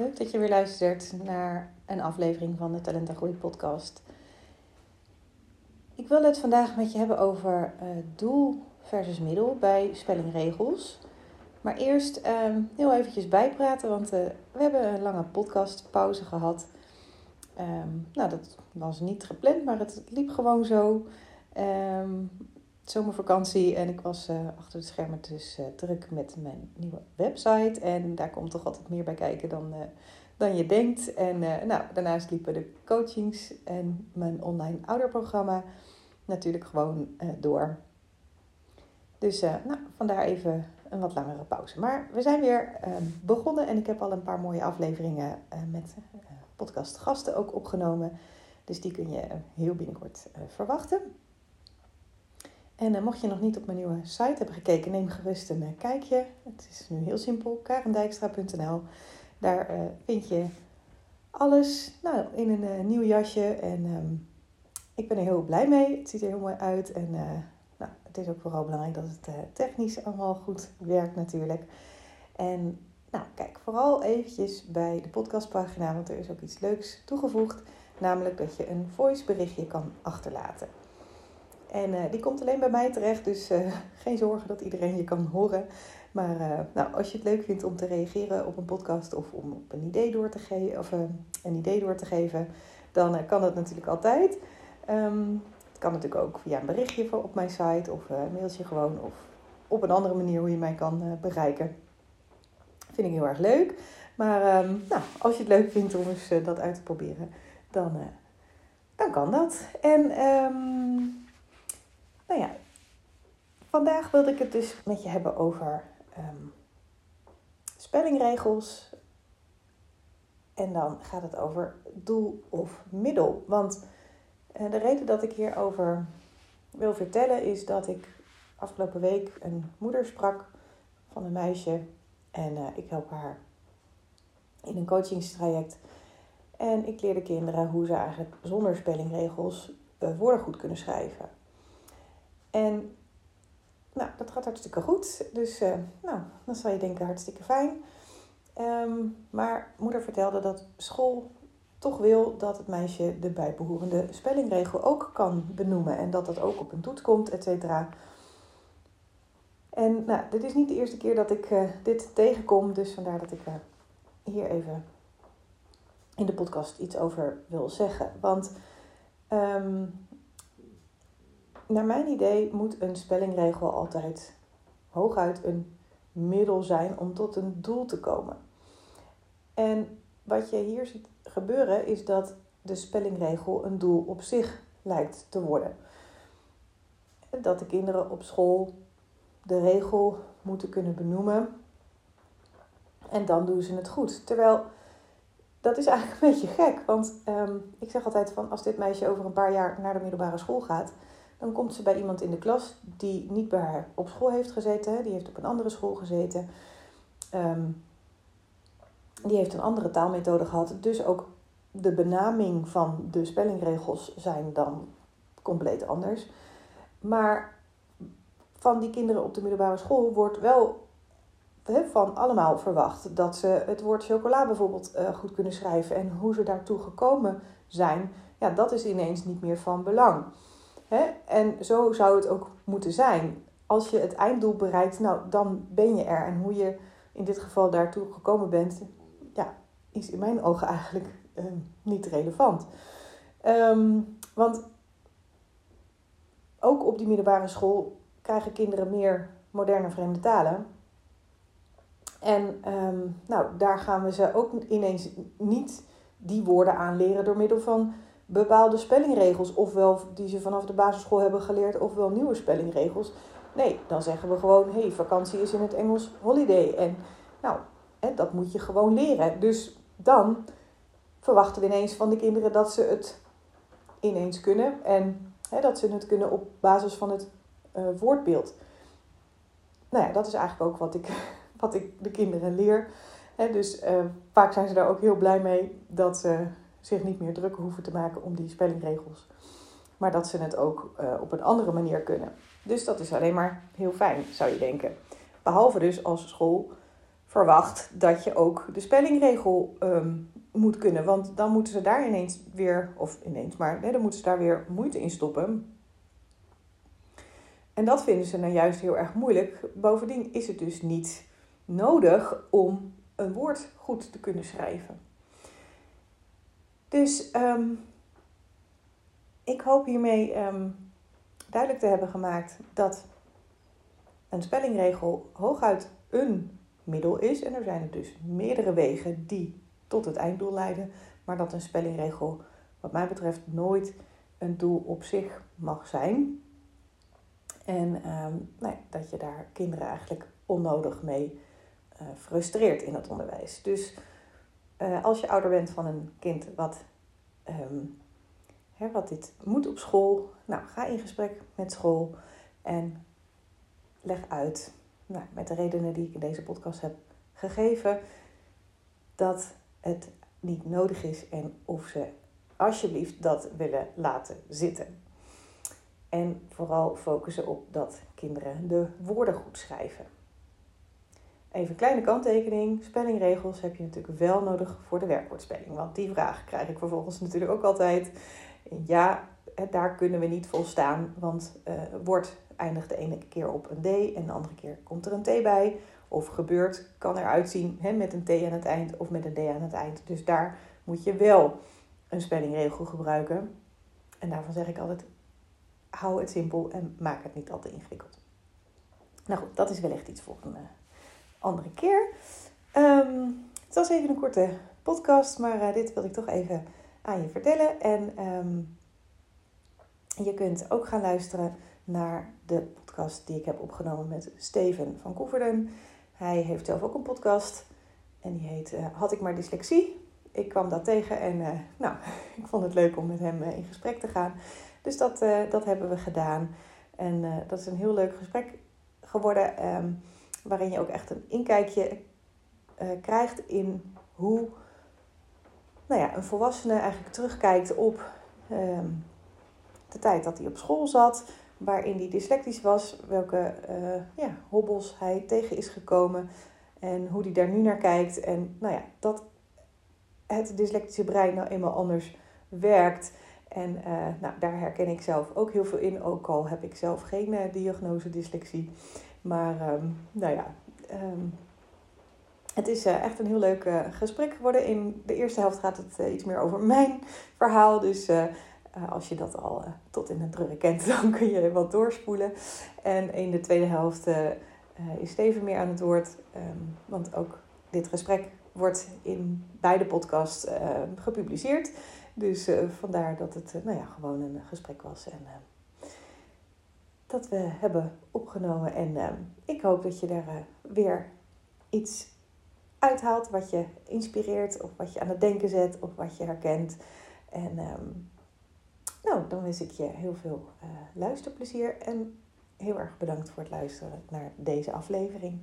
Leuk dat je weer luistert naar een aflevering van de Talent en Groei podcast. Ik wil het vandaag met je hebben over uh, doel versus middel bij spellingregels. Maar eerst um, heel eventjes bijpraten, want uh, we hebben een lange podcastpauze gehad. Um, nou, dat was niet gepland, maar het liep gewoon zo. Um, zomervakantie en ik was uh, achter de schermen dus uh, druk met mijn nieuwe website. En daar komt toch altijd meer bij kijken dan, uh, dan je denkt. En nou, daarnaast liepen de coachings en mijn online ouderprogramma natuurlijk gewoon door. Dus nou, vandaar even een wat langere pauze. Maar we zijn weer begonnen en ik heb al een paar mooie afleveringen met podcastgasten ook opgenomen. Dus die kun je heel binnenkort verwachten. En uh, mocht je nog niet op mijn nieuwe site hebben gekeken, neem gerust een uh, kijkje. Het is nu heel simpel, karendijkstra.nl. Daar uh, vind je alles nou, in een nieuw jasje. En um, ik ben er heel blij mee. Het ziet er heel mooi uit. En nou, het is ook vooral belangrijk dat het technisch allemaal goed werkt natuurlijk. En nou, kijk vooral eventjes bij de podcastpagina, want er is ook iets leuks toegevoegd. Namelijk dat je een voice berichtje kan achterlaten. En uh, die komt alleen bij mij terecht, dus uh, geen zorgen dat iedereen je kan horen. Maar uh, nou, als je het leuk vindt om te reageren op een podcast of om op een idee door te, ge of, een idee door te geven, dan kan dat natuurlijk altijd. Um, het kan natuurlijk ook via een berichtje op mijn site of een mailtje gewoon of op een andere manier hoe je mij kan bereiken. Vind ik heel erg leuk. Maar um, nou, als je het leuk vindt om eens dat uit te proberen, dan, dan kan dat. En um, nou ja, vandaag wilde ik het dus met je hebben over um, spellingregels. En dan gaat het over doel of middel. Want uh, de reden dat ik hierover wil vertellen is dat ik afgelopen week een moeder sprak van een meisje. En uh, ik help haar in een coachingstraject. En ik leer de kinderen hoe ze eigenlijk zonder spellingregels uh, woorden goed kunnen schrijven. En gaat hartstikke goed. Dus uh, nou, dan zal je denken hartstikke fijn. Um, maar moeder vertelde dat school toch wil dat het meisje de bijbehorende spellingregel ook kan benoemen. En dat dat ook op een toets komt, et cetera. En nou, dit is niet de eerste keer dat ik uh, dit tegenkom. Dus vandaar dat ik uh, hier even in de podcast iets over wil zeggen. Want um, naar mijn idee moet een spellingregel altijd hooguit een middel zijn om tot een doel te komen. En wat je hier ziet gebeuren is dat de spellingregel een doel op zich lijkt te worden. Dat de kinderen op school de regel moeten kunnen benoemen en dan doen ze het goed. Terwijl dat is eigenlijk een beetje gek, want um, ik zeg altijd van als dit meisje over een paar jaar naar de middelbare school gaat, dan komt ze bij iemand in de klas die niet bij haar op school heeft gezeten. Die heeft op een andere school gezeten. Um, die heeft een andere taalmethode gehad. Dus ook de benaming van de spellingregels zijn dan compleet anders. Maar van die kinderen op de middelbare school wordt wel van allemaal verwacht dat ze het woord chocola bijvoorbeeld uh, goed kunnen schrijven. En hoe ze daartoe gekomen zijn, ja, dat is ineens niet meer van belang. Hè? En zo zou het ook moeten zijn. Als je het einddoel bereikt, nou, dan ben je er. En hoe je in dit geval daartoe gekomen bent, ja, is in mijn ogen eigenlijk uh, niet relevant. Um, want ook op die middelbare school krijgen kinderen meer moderne vreemde talen. En um, nou, daar gaan we ze ook ineens niet die woorden aanleren door middel van bepaalde spellingregels, ofwel die ze vanaf de basisschool hebben geleerd, ofwel nieuwe spellingregels. Nee, dan zeggen we gewoon: hé, hey, vakantie is in het Engels holiday. En nou, hè, dat moet je gewoon leren. Dus dan verwachten we ineens van de kinderen dat ze het ineens kunnen en hè, dat ze het kunnen op basis van het uh, woordbeeld. Nou ja, dat is eigenlijk ook wat ik, wat ik de kinderen leer. Hè, dus uh, vaak zijn ze daar ook heel blij mee dat ze zich niet meer druk hoeven te maken om die spellingregels. Maar dat ze het ook uh, op een andere manier kunnen. Dus dat is alleen maar heel fijn, zou je denken. Behalve dus als school verwacht dat je ook de spellingregel ehm, moet kunnen. Want dan moeten ze daar ineens weer, of ineens, maar nee, dan moeten ze daar weer moeite in stoppen. En dat vinden ze nou juist heel erg moeilijk. Bovendien is het dus niet nodig om een woord goed te kunnen schrijven. Dus ehm, ik hoop hiermee ehm, duidelijk te hebben gemaakt dat een spellingregel hooguit een middel is. En er zijn dus meerdere wegen die tot het einddoel leiden. Maar dat een spellingregel, wat mij betreft, nooit een doel op zich mag zijn. En um, nou dat je daar kinderen eigenlijk onnodig mee uh, frustreert in het onderwijs. Dus uh, als je ouder bent van een kind wat, um, hè, wat dit moet op school, nou, ga in gesprek met school en leg uit, nou, met de redenen die ik in deze podcast heb gegeven, dat het niet nodig is en of ze alsjeblieft dat willen laten zitten. En vooral focussen op dat kinderen de woorden goed schrijven. Even een kleine kanttekening. Spellingregels heb je natuurlijk wel nodig voor de werkwoordspelling. Want die vraag krijg ik vervolgens natuurlijk ook altijd. Ja, daar kunnen we niet volstaan. Want uh, woord eindigt de ene keer op een D en de andere keer komt er een T bij. Of gebeurt, kan eruit zien met een T aan het eind of met een D aan het eind. Dus daar moet je wel een spellingregel gebruiken. En daarvan zeg ik altijd, hou het simpel en maak het niet al te ingewikkeld. Nou goed, dat is wellicht iets voor een uh, andere keer. Um, het was even een korte podcast, maar uh, dit wil ik toch even aan je vertellen. En um, je kunt ook gaan luisteren naar de podcast die ik heb opgenomen met Steven van Koeverden. Hij heeft zelf ook een podcast en die heet uh, Had ik maar dyslexie? Ik kwam dat tegen en uh, nou, ik vond het leuk om met hem in gesprek te gaan. Dus dat, dat hebben we gedaan. En dat is een heel leuk gesprek geworden, um, waarin je ook echt een inkijkje krijgt in hoe nou ja, een volwassene eigenlijk terugkijkt op um, de tijd dat hij op school zat, waarin hij dyslectisch was, welke uh, ja, hobbels hij tegen is gekomen en hoe hij daar nu naar kijkt. En nou ja, dat het dyslectische brein nou eenmaal anders werkt. En uh, nou, daar herken ik zelf ook heel veel in, ook al heb ik zelf geen uh, diagnose dyslexie. Maar um, nou ja, um, het is echt een heel leuk gesprek geworden. In de eerste helft gaat het iets meer over mijn verhaal. Dus als je dat al tot in het druk kent, dan kun je wat doorspoelen. En in de tweede helft is Steven meer aan het woord. Um, want ook dit gesprek wordt in beide podcasts gepubliceerd. Dus vandaar dat het nou ja, gewoon een gesprek was. En dat we hebben opgenomen. En ehm, ik hoop dat je daar weer iets uithaalt wat je inspireert. Of wat je aan het denken zet. Of wat je herkent. En... Um, nou, dan wens ik je heel veel uh, luisterplezier en heel erg bedankt voor het luisteren naar deze aflevering.